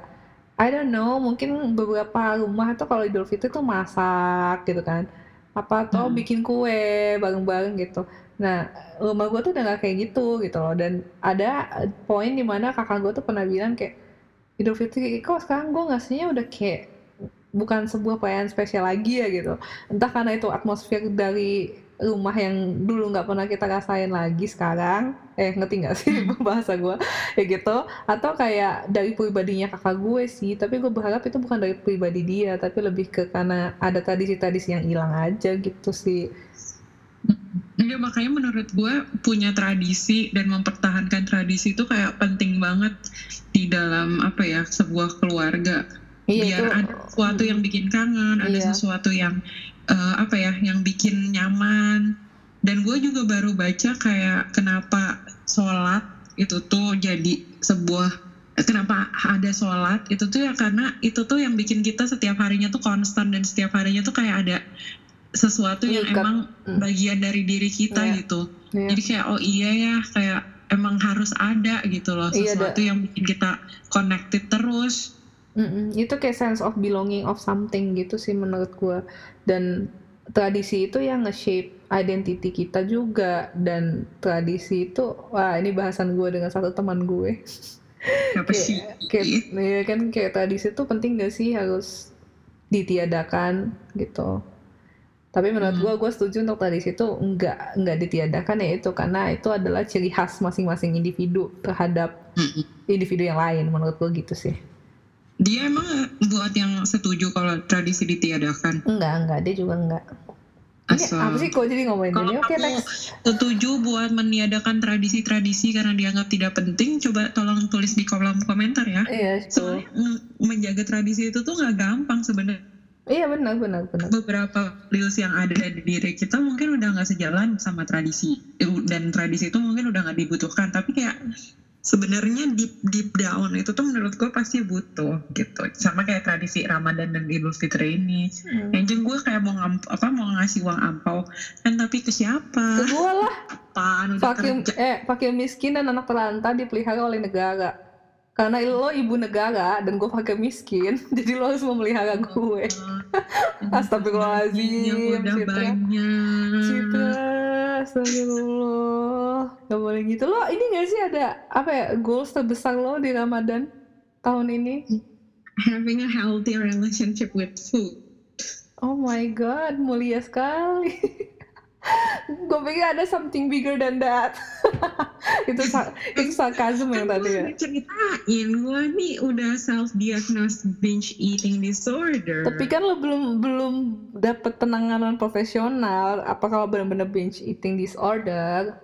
Speaker 1: I don't know, mungkin beberapa rumah tuh kalau Idul Fitri tuh masak gitu kan, apa atau
Speaker 2: Hmm.
Speaker 1: bikin kue bareng-bareng gitu. Nah, rumah gue tuh udah nggak kayak gitu gitu loh. Dan ada poin di mana kakak gue tuh pernah bilang kayak Idul Fitri kok sekarang gue ngasihnya udah kayak bukan sebuah perayaan spesial lagi ya gitu. Entah karena itu atmosfer dari rumah yang dulu nggak pernah kita rasain lagi sekarang. Eh ngerti nggak sih [LAUGHS] bahasa gue ya gitu. Atau kayak dari pribadinya kakak gue sih. Tapi gue berharap itu bukan dari pribadi dia tapi lebih ke karena ada tradisi-tradisi yang hilang aja gitu sih
Speaker 2: Iya makanya menurut gue punya tradisi dan mempertahankan tradisi itu kayak penting banget di dalam apa ya sebuah keluarga.
Speaker 1: iya
Speaker 2: Biar
Speaker 1: itu
Speaker 2: ada sesuatu yang bikin kangen, ada
Speaker 1: Iya.
Speaker 2: sesuatu yang eh, apa ya yang bikin nyaman. Dan gue juga baru baca kayak kenapa sholat itu tuh jadi sebuah kenapa ada sholat itu tuh ya karena itu tuh yang bikin kita setiap harinya tuh konstan dan setiap harinya tuh kayak ada sesuatu yang
Speaker 1: Ngikat.
Speaker 2: emang
Speaker 1: Hmm.
Speaker 2: bagian dari diri kita
Speaker 1: Iya.
Speaker 2: gitu.
Speaker 1: Iya.
Speaker 2: Jadi kayak oh iya ya kayak emang harus ada gitu loh
Speaker 1: Iya,
Speaker 2: sesuatu yang bikin kita connected terus
Speaker 1: Mm-mm, itu kayak sense of belonging of something gitu sih menurut gua dan tradisi itu yang nge-shape identity kita juga dan tradisi itu wah ini bahasan gue dengan satu teman gue [LAUGHS]
Speaker 2: apa sih
Speaker 1: kayak ya kan kayak tradisi itu penting gak sih harus ditiadakan gitu tapi menurut
Speaker 2: Hmm.
Speaker 1: gua gue setuju untuk tradisi itu enggak enggak ditiadakan ya itu. Karena itu adalah ciri khas masing-masing individu terhadap individu yang lain menurut gue gitu sih.
Speaker 2: Dia emang buat yang setuju kalau tradisi ditiadakan?
Speaker 1: Enggak enggak dia juga enggak ini
Speaker 2: asal
Speaker 1: apa sih kok jadi ngomongin
Speaker 2: Kalau
Speaker 1: oke next.
Speaker 2: setuju buat meniadakan tradisi-tradisi karena dianggap tidak penting, coba tolong tulis di kolom komentar ya.
Speaker 1: iya
Speaker 2: Soalnya mm, menjaga tradisi itu tuh nggak gampang sebenarnya.
Speaker 1: Iya benar benar benar
Speaker 2: Beberapa values yang ada di diri kita mungkin udah nggak sejalan sama tradisi Eh, dan tradisi itu mungkin udah nggak dibutuhkan. Tapi kayak sebenarnya deep deep down itu tuh menurut gue pasti butuh gitu. Sama kayak tradisi Ramadan dan Idul Fitri ini.
Speaker 1: Hmm.
Speaker 2: Yang gue kayak mau ngamp apa mau ngasih uang ampau kan tapi ke siapa?
Speaker 1: kedua lah
Speaker 2: Apaan udah kerja
Speaker 1: eh fakir miskin dan anak terlantar dipelihara oleh negara karena lo ibu negara dan gue fakir miskin [LAUGHS] jadi lo harus memelihara gue. [LAUGHS] Astagfirullahaladzim,
Speaker 2: yang udah
Speaker 1: Citra. Citra Astagfirullah. Gak boleh gitu. Lo ini gak sih ada Apa ya Goals terbesar lo di Ramadan Tahun ini?
Speaker 2: Having a healthy relationship with food.
Speaker 1: Oh my god Mulia sekali [LAUGHS] Gue pikir ada something bigger than that [LAUGHS] Itu itu sarkasm yang
Speaker 2: kan
Speaker 1: tadi ya
Speaker 2: ceritain gue nih udah self diagnosed binge eating disorder
Speaker 1: Tapi kan lo belum belum dapat penanganan profesional. Apa kalau benar-benar binge eating disorder?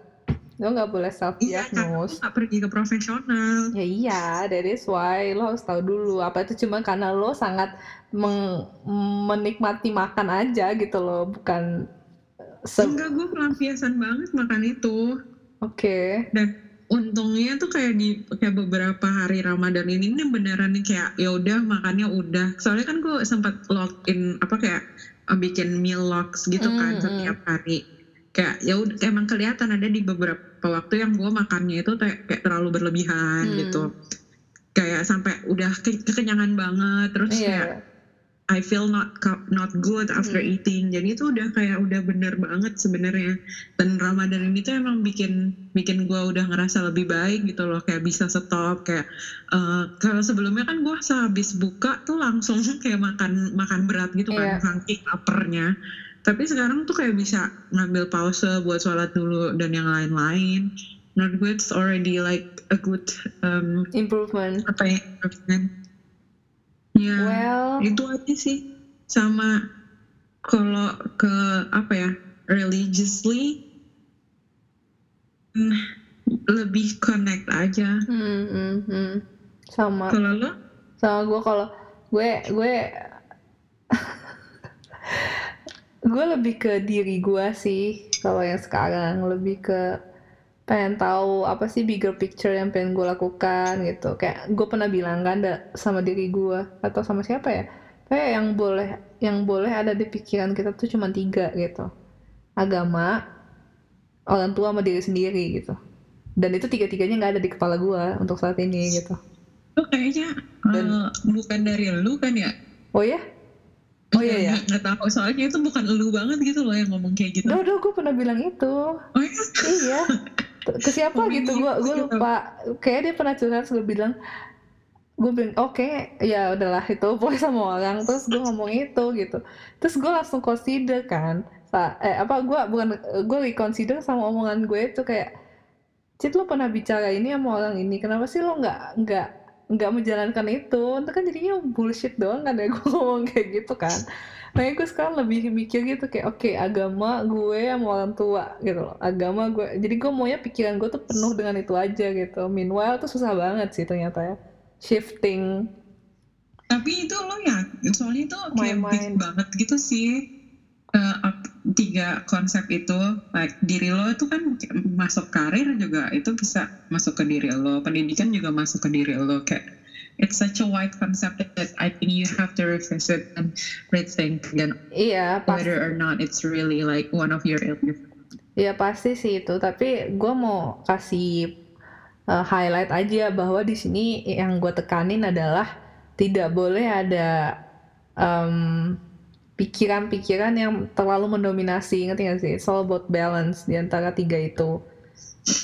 Speaker 1: Lo nggak boleh self
Speaker 2: iya karena gue
Speaker 1: diagnose.
Speaker 2: gak pergi ke profesional
Speaker 1: Ya iya, that is why lo harus tahu dulu. Apa itu cuma karena lo sangat menikmati makan aja gitu loh, bukan
Speaker 2: enggak gue pelampiasan banget makan itu
Speaker 1: Oke.
Speaker 2: dan untungnya tuh kayak di kayak beberapa hari Ramadan ini ini beneran nih kayak ya udah makannya udah soalnya kan gue sempat login apa kayak uh, bikin meal logs gitu
Speaker 1: Mm,
Speaker 2: kan
Speaker 1: mm.
Speaker 2: setiap hari kayak ya udah emang kelihatan ada di beberapa waktu yang gue makannya itu kayak, kayak terlalu berlebihan
Speaker 1: Hmm.
Speaker 2: gitu kayak sampai udah ke- kekenyangan banget terus
Speaker 1: Iya.
Speaker 2: kayak I feel not not good after
Speaker 1: Hmm.
Speaker 2: eating. Jadi itu udah kayak udah bener banget sebenarnya. Dan Ramadan ini tuh emang bikin bikin gue udah ngerasa lebih baik gitu loh. Kayak bisa stop. Kayak eh, kalau sebelumnya kan gue sehabis buka tuh langsung [LAUGHS] kayak makan makan berat gitu
Speaker 1: Iya.
Speaker 2: kan, saking lapernya. Tapi sekarang tuh kayak bisa ngambil pause buat sholat dulu dan yang lain-lain. Menurut gue it's already like a good um,
Speaker 1: Improvement.
Speaker 2: apa ya improvement. Ya.
Speaker 1: Well,
Speaker 2: itu aja sih. Sama kalau ke apa ya religiously hmm, lebih connect aja.
Speaker 1: Hmm, hmm, hmm. sama.
Speaker 2: kalau lo?
Speaker 1: Sama gue kalau gue gue [LAUGHS] gue lebih ke diri gue sih kalau yang sekarang. Lebih ke pengen tahu apa sih bigger picture yang pengen gue lakukan gitu. Kayak gue pernah bilang kan sama diri gue atau sama siapa ya kayak yang boleh yang boleh ada di pikiran kita tuh cuma tiga gitu. Agama orang tua sama diri sendiri gitu. Dan itu tiga-tiganya nggak ada di kepala gue untuk saat ini gitu.
Speaker 2: Lo kayaknya
Speaker 1: Dan-
Speaker 2: eh, bukan dari lu kan ya?
Speaker 1: Oh ya Oh iya ya.
Speaker 2: nggak tahu. Soalnya itu bukan lu banget gitu loh yang ngomong kayak gitu.
Speaker 1: Udah, udah gue pernah bilang itu.
Speaker 2: oh iya?
Speaker 1: Iya. [LAUGHS] Ke siapa gitu, gue gue lupa. Kayak dia pernah curhat, gue bilang, gue bilang, oke, ya udahlah itu boleh sama orang. Terus gue ngomong itu gitu. Terus gue langsung consider kan, Sa- eh apa gue bukan gue reconsider sama omongan gue itu kayak, Cit lo pernah bicara ini sama orang ini, kenapa sih lo nggak nggak nggak menjalankan itu? Itu kan jadinya bullshit doang kan ya gue ngomong kayak gitu kan. Makanya gue sekarang lebih mikir gitu kayak oke agama gue sama orang tua gitu loh. Agama gue jadi gue maunya pikiran gue tuh penuh dengan itu aja gitu. Meanwhile tuh susah banget sih ternyata ya shifting.
Speaker 2: Tapi itu lo ya, soalnya itu
Speaker 1: My
Speaker 2: kayak big banget gitu sih. Eh, up- tiga konsep itu, like diri lo itu kan masuk karir juga itu bisa masuk ke diri lo, pendidikan juga masuk ke diri lo kayak it's such a wide concept that I think you have to revisit and rethink again
Speaker 1: iya pasti
Speaker 2: whether or not it's really like one of your illness.
Speaker 1: ya pasti sih itu tapi gue mau kasih uh, highlight aja bahwa di sini yang gue tekanin adalah tidak boleh ada um, pikiran-pikiran yang terlalu mendominasi ngerti gak sih? It's all about balance di antara tiga itu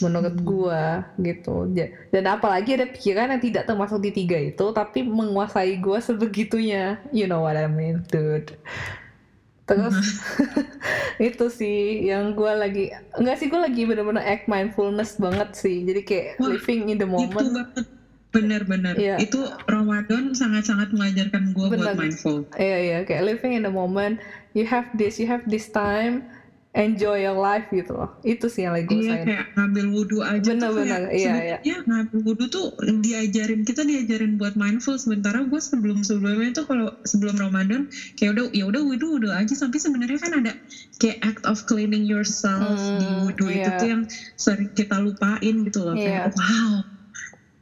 Speaker 1: menurut gua gitu dan apalagi ada pikiran yang tidak termasuk di tiga itu tapi menguasai gua sebegitunya you know what I mean dude terus [LAUGHS] itu sih yang gua lagi enggak sih gua lagi bener-bener act mindfulness banget sih jadi kayak
Speaker 2: Wah,
Speaker 1: living in the
Speaker 2: Itu
Speaker 1: moment
Speaker 2: banget. Benar-benar.
Speaker 1: Iya.
Speaker 2: Itu Ramadan sangat-sangat mengajarkan gue buat mindful.
Speaker 1: Iya iya kayak living in the moment. You have this, you have this time, enjoy your life gitu loh. Itu sih yang lagi gue
Speaker 2: Iya
Speaker 1: sayang.
Speaker 2: kayak ngambil wudhu aja
Speaker 1: Bener,
Speaker 2: tuh
Speaker 1: bener.
Speaker 2: kayak
Speaker 1: Iya,
Speaker 2: sebenarnya ngambil wudhu tuh diajarin kita diajarin buat mindful sementara gue sebelum sebelumnya tuh kalau sebelum Ramadan kayak udah ya udah wudhu wudhu aja sampai sebenarnya kan ada kayak act of cleaning yourself
Speaker 1: Hmm,
Speaker 2: di wudhu itu
Speaker 1: iya.
Speaker 2: tuh yang sering kita lupain gitu loh
Speaker 1: Iya.
Speaker 2: kayak wow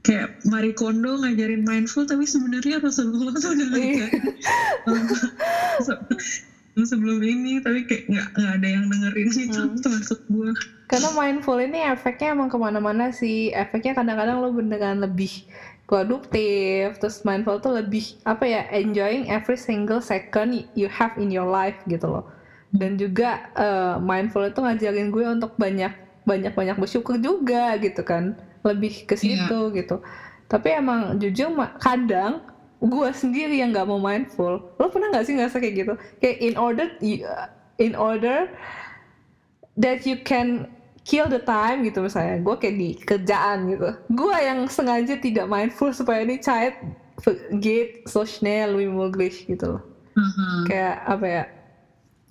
Speaker 2: kayak Marie Kondo ngajarin mindful tapi sebenarnya Rasulullah tuh udah
Speaker 1: Iya.
Speaker 2: ngajarin [LAUGHS] Se- sebelum ini tapi kayak nggak nggak gitu
Speaker 1: Hmm.
Speaker 2: termasuk gue
Speaker 1: Karena mindful ini efeknya emang ke mana-mana sih. Efeknya kadang-kadang lo beneran lebih produktif. Terus mindful tuh lebih apa ya enjoying every single second you have in your life gitu loh. Dan juga eh, mindful itu ngajarin gue untuk banyak banyak banyak bersyukur juga gitu kan. Lebih ke
Speaker 2: Iya.
Speaker 1: situ gitu. Tapi emang jujur kadang gue sendiri yang nggak mau mindful. Lo pernah nggak sih ngerasa kayak gitu? Kayak in order in order that you can kill the time gitu misalnya. Gue kayak di kerjaan gitu. Gue yang sengaja tidak mindful supaya ini child geht so schnell wie möglich gitu loh.
Speaker 2: Aha,
Speaker 1: kayak apa ya?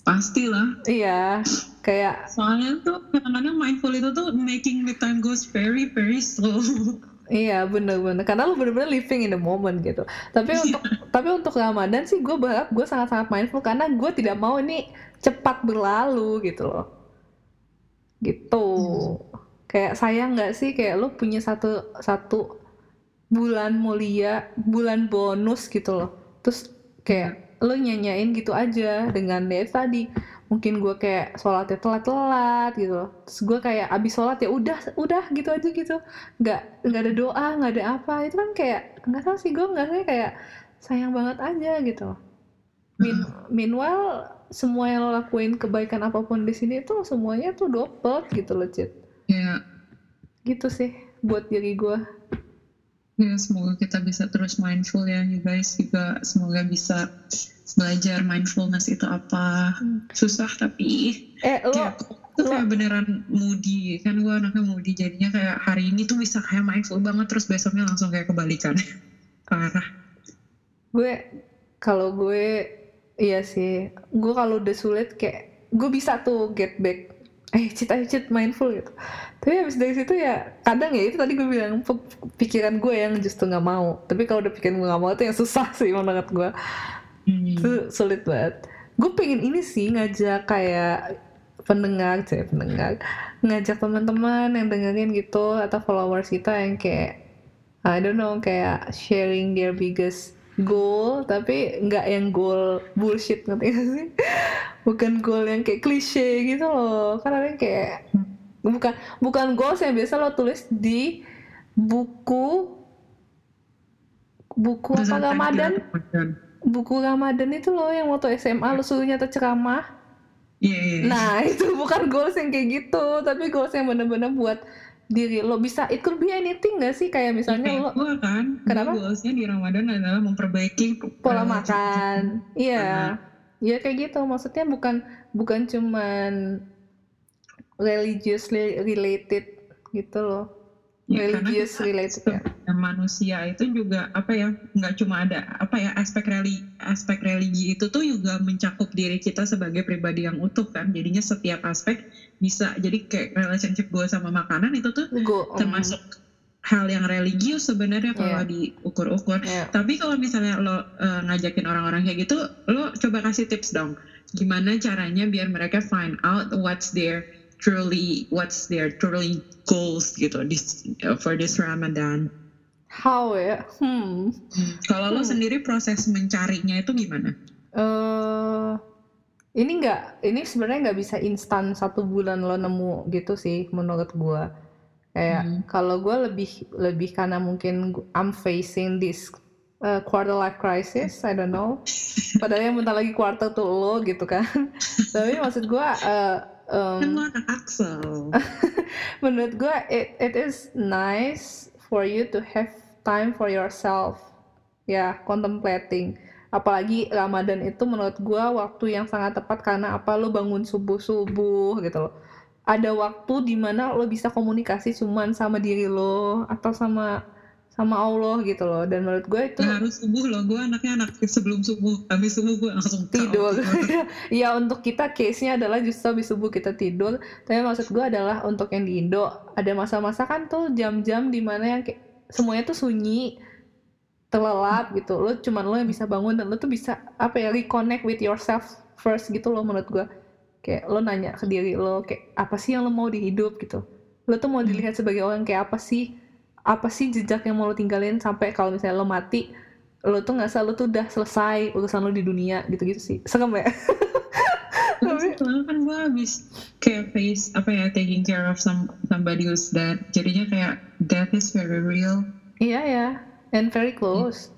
Speaker 2: Pastilah.
Speaker 1: Iya kayak
Speaker 2: soalnya tuh kadang-kadang mindful itu tuh making the time goes very very slow. [LAUGHS]
Speaker 1: Iya bener-bener karena lu bener-bener living in the moment gitu. Tapi untuk tapi untuk Ramadan sih gue berharap gue sangat-sangat mindful karena gue tidak mau ini cepat berlalu gitu loh gitu. Kayak sayang nggak sih? Kayak lu punya satu satu bulan mulia bulan bonus gitu loh. Terus kayak lu nyanyain gitu aja dengan itu tadi. Mungkin gue kayak sholatnya telat-telat gitu loh. Terus gue kayak abis sholat ya udah udah gitu aja gitu. Nggak nggak ada doa nggak ada apa. Itu kan kayak nggak tahu sih gue nggak kayak sayang banget aja gitu. Loh. Min- meanwhile semua yang lo lakuin kebaikan apa pun di sini tuh semuanya tuh double gitu loh Cid.
Speaker 2: Ya.
Speaker 1: Gitu sih buat diri gue
Speaker 2: ya semoga kita bisa terus mindful ya you guys juga. Semoga bisa belajar mindfulness itu apa.
Speaker 1: Hmm.
Speaker 2: susah tapi
Speaker 1: eh lo
Speaker 2: kayak tuh kayak beneran moody. Kan gue anaknya moody jadinya kayak hari ini tuh bisa kayak mindful banget terus besoknya langsung kayak kebalikan. [LAUGHS] Parah.
Speaker 1: Gue kalau gue iya sih. Gue kalau udah sulit kayak gue bisa tuh get back. Eh cita cit mindful gitu. Tapi habis dari situ ya kadang ya itu tadi gue bilang pikiran gue yang justru nggak mau. Tapi kalau udah pikiran gue nggak mau itu yang susah [LAUGHS] sih menurut gue
Speaker 2: Hmm.
Speaker 1: itu sulit banget. Gue pengen ini sih ngajak kayak pendengar saya pendengar. Ngajak teman-teman yang dengerin gitu atau followers kita yang kayak I don't know kayak sharing their biggest goal tapi nggak yang goal bullshit ngerti gak sih bukan goal yang kayak klise gitu loh kan ada yang kayak bukan bukan goals yang biasa lo tulis di buku buku apa Ramadan buku Ramadan itu loh yang waktu SMA lu suruh nyata ceramah.
Speaker 2: Iya, iya. iya.
Speaker 1: Nah [LAUGHS] itu bukan goals yang kayak gitu, tapi goals yang bener-bener buat diri lo bisa. It could be anything gak sih kayak misalnya
Speaker 2: Kayak
Speaker 1: lo
Speaker 2: gua kan,
Speaker 1: Kenapa?
Speaker 2: goalsnya di Ramadan adalah memperbaiki
Speaker 1: pola
Speaker 2: pola
Speaker 1: makan, iya, ya kayak gitu. Maksudnya bukan bukan cuman religiously related gitu loh,
Speaker 2: Ya,
Speaker 1: religious related ya.
Speaker 2: manusia itu juga apa ya nggak cuma ada apa ya aspek religi aspek religi itu tuh juga mencakup diri kita sebagai pribadi yang utuh kan jadinya setiap aspek bisa jadi kayak relationship gue sama makanan itu tuh
Speaker 1: Go, um,
Speaker 2: termasuk hal yang religius sebenarnya
Speaker 1: Iya.
Speaker 2: kalau diukur-ukur
Speaker 1: ya.
Speaker 2: Tapi kalau misalnya lo eh, ngajakin orang-orang kayak gitu, lo coba kasih tips dong. Gimana caranya biar mereka find out what's their truly what's their truly goals gitu this, uh, for this Ramadan.
Speaker 1: How ya? Hmm.
Speaker 2: Kalau lo
Speaker 1: Hmm.
Speaker 2: sendiri proses mencarinya itu gimana?
Speaker 1: eh ini nggak ini sebenarnya nggak bisa instan satu bulan lo nemu gitu sih menurut gua Kayak
Speaker 2: Hmm.
Speaker 1: kalau gue lebih lebih karena mungkin I'm facing this uh, quarter life crisis, I don't know. Padahal yang bentar lagi quarter tuh lo gitu kan. [LAUGHS] Tapi maksud gue uh, um,
Speaker 2: Kan lo anak Axel. [LAUGHS]
Speaker 1: menurut gue it, it is nice for you to have time for yourself. Ya contemplating. Apalagi Ramadan itu menurut gue waktu yang sangat tepat karena apa? Lo bangun subuh subuh gitu loh. Ada waktu di mana lo bisa komunikasi cuman sama diri lo atau sama sama Allah gitu loh. Dan menurut gue itu
Speaker 2: Gak harus subuh loh, gue anaknya anak sebelum subuh. Habis subuh gue langsung
Speaker 1: tidur. [LAUGHS] ya untuk kita case-nya adalah justru habis subuh kita tidur. Tapi maksud gue adalah untuk yang di Indo. Ada masa-masa kan tuh jam-jam di mana yang kayak semuanya tuh sunyi terlelap gitu. Lo cuman lo yang bisa bangun dan lo tuh bisa apa ya reconnect with yourself first gitu loh menurut gue. Kayak lo nanya ke diri lo kayak apa sih yang lo mau di hidup gitu. Lo tuh mau dilihat sebagai orang kayak apa sih apa sih jejak yang mau lo tinggalin sampai kalau misalnya lo mati lo tuh nggak selalu tuh udah selesai urusan lo di dunia gitu-gitu sih serem ya [LAUGHS]
Speaker 2: Tapi kan gue habis kayak face apa ya taking care of some somebody who's dead. Jadinya kayak death is very real.
Speaker 1: iya ya and very close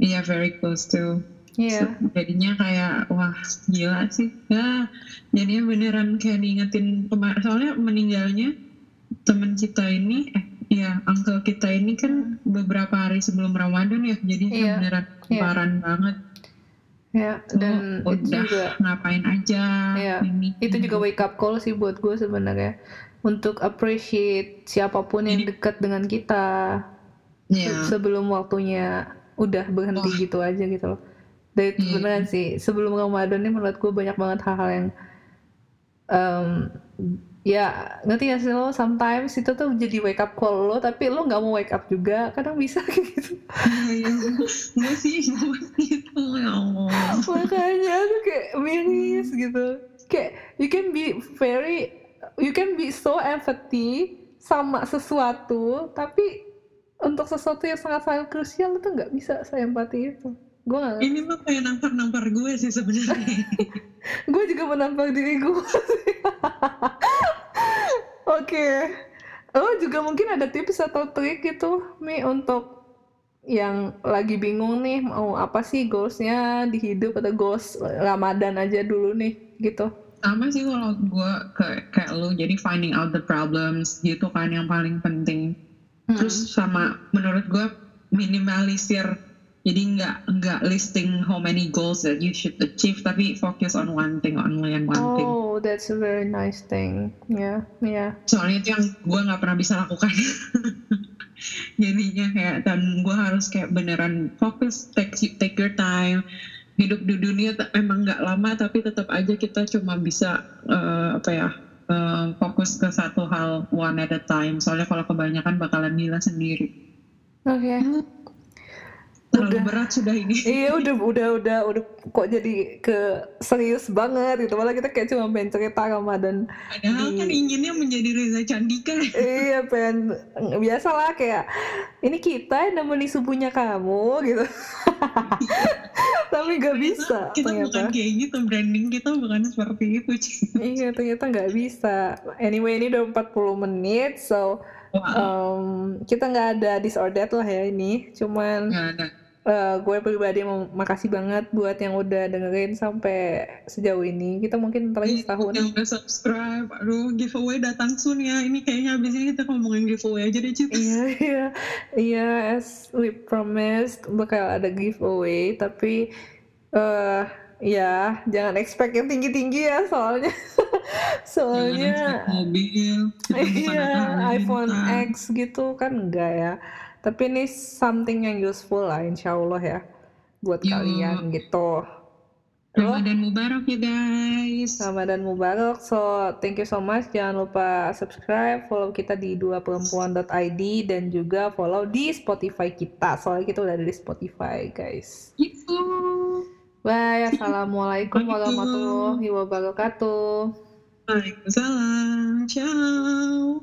Speaker 2: Iya very close to.
Speaker 1: iya
Speaker 2: So, jadinya kayak wah gila sih. Ya jadinya beneran kayak diingetin kemarin. Soalnya meninggalnya teman kita ini eh ya uncle kita ini kan beberapa hari sebelum Ramadan ya. Jadi
Speaker 1: Iya,
Speaker 2: beneran
Speaker 1: iya.
Speaker 2: kemarin banget.
Speaker 1: ya dan
Speaker 2: Oh,
Speaker 1: itu
Speaker 2: udah
Speaker 1: juga
Speaker 2: ngapain aja
Speaker 1: Iya,
Speaker 2: ini
Speaker 1: itu juga wake up call sih buat gue sebenarnya untuk appreciate siapa pun
Speaker 2: yang
Speaker 1: dekat dengan kita
Speaker 2: Iya.
Speaker 1: se- sebelum waktunya udah berhenti
Speaker 2: Wah.
Speaker 1: gitu aja gitu loh. Dan itu
Speaker 2: Iya.
Speaker 1: beneran sih sebelum Ramadan ini menurut gue banyak banget hal-hal yang em, ya ngerti gak sih lo? Sometimes itu tuh jadi wake up call lo tapi lo nggak mau wake up juga. Kadang bisa kayak [LAUGHS] gitu.
Speaker 2: Iya, gue sih gue gitu ya
Speaker 1: makanya aku kayak miris gitu. Kayak you can be very you can be so empathy sama sesuatu tapi untuk sesuatu yang sangat sangat krusial itu nggak bisa saya empati itu gue ngerti.
Speaker 2: Ini mah kayak nampar-nampar gue sih sebenarnya. [LAUGHS]
Speaker 1: gue juga menampar diri gue [LAUGHS] oke lo juga mungkin ada tips atau trik gitu mi untuk yang lagi bingung nih mau apa sih goalsnya di hidup atau goals Ramadan aja dulu nih gitu
Speaker 2: Sama sih kalau gue kayak kayak lu, jadi finding out the problems gitu kan yang paling penting.
Speaker 1: Hmm.
Speaker 2: Terus sama menurut gue minimalisir. Jadi nggak nggak listing how many goals that you should achieve, tapi fokus on one thing, only on one thing.
Speaker 1: Oh, that's a very nice thing. Ya, ya.
Speaker 2: soalnya itu yang gue nggak pernah bisa lakukan [LAUGHS] jadinya kayak dan gue harus kayak beneran fokus take take your time hidup di dunia emang nggak lama tapi tetap aja kita cuma bisa eh, apa ya eh, fokus ke satu hal one at a time soalnya kalau kebanyakan bakalan gila sendiri
Speaker 1: Oke.
Speaker 2: Terlalu
Speaker 1: Udah.
Speaker 2: berat sudah ini.
Speaker 1: Iya udah udah udah udah. Kok jadi ke serius banget gitu. Malah kita kayak cuma pengen cerita Ramadan
Speaker 2: padahal kan inginnya menjadi Reza Candika.
Speaker 1: Iya pengen biasalah kayak ini kita yang nemeni subuhnya kamu gitu. [LAUGHS] Tapi gak bisa
Speaker 2: kita bukan
Speaker 1: ternyata.
Speaker 2: kayak gitu branding kita bukan seperti itu Ci.
Speaker 1: iya ternyata nggak bisa. Anyway ini udah 40 menit so um, kita nggak ada that lah ya ini. Cuman Eh, gue pribadi mau makasih banget buat yang udah dengerin sampai sejauh ini. Kita mungkin ntar lagi setahun.
Speaker 2: yang udah subscribe. Aduh giveaway datang soon ya. Ini kayaknya abis ini kita ngomongin giveaway aja deh Cip
Speaker 1: Iya, iya, iya. As we promised bakal ada giveaway, tapi eh ya jangan expect yang tinggi-tinggi ya soalnya. [LAUGHS] soalnya
Speaker 2: mobil [LAUGHS]
Speaker 1: iya iPhone. X gitu kan enggak ya. Tapi ini something yang useful lah, insya Allah ya, buat
Speaker 2: Yo.
Speaker 1: kalian gitu.
Speaker 2: Ramadan Mubarak ya guys
Speaker 1: Ramadan Mubarak. So, thank you so much. Jangan lupa subscribe, follow kita di duaperempuan.id dan juga follow di Spotify kita. Soalnya kita udah ada di Spotify, guys.
Speaker 2: gitu
Speaker 1: Bye. Assalamualaikum warahmatullahi wabarakatuh.
Speaker 2: Waalaikumsalam ciao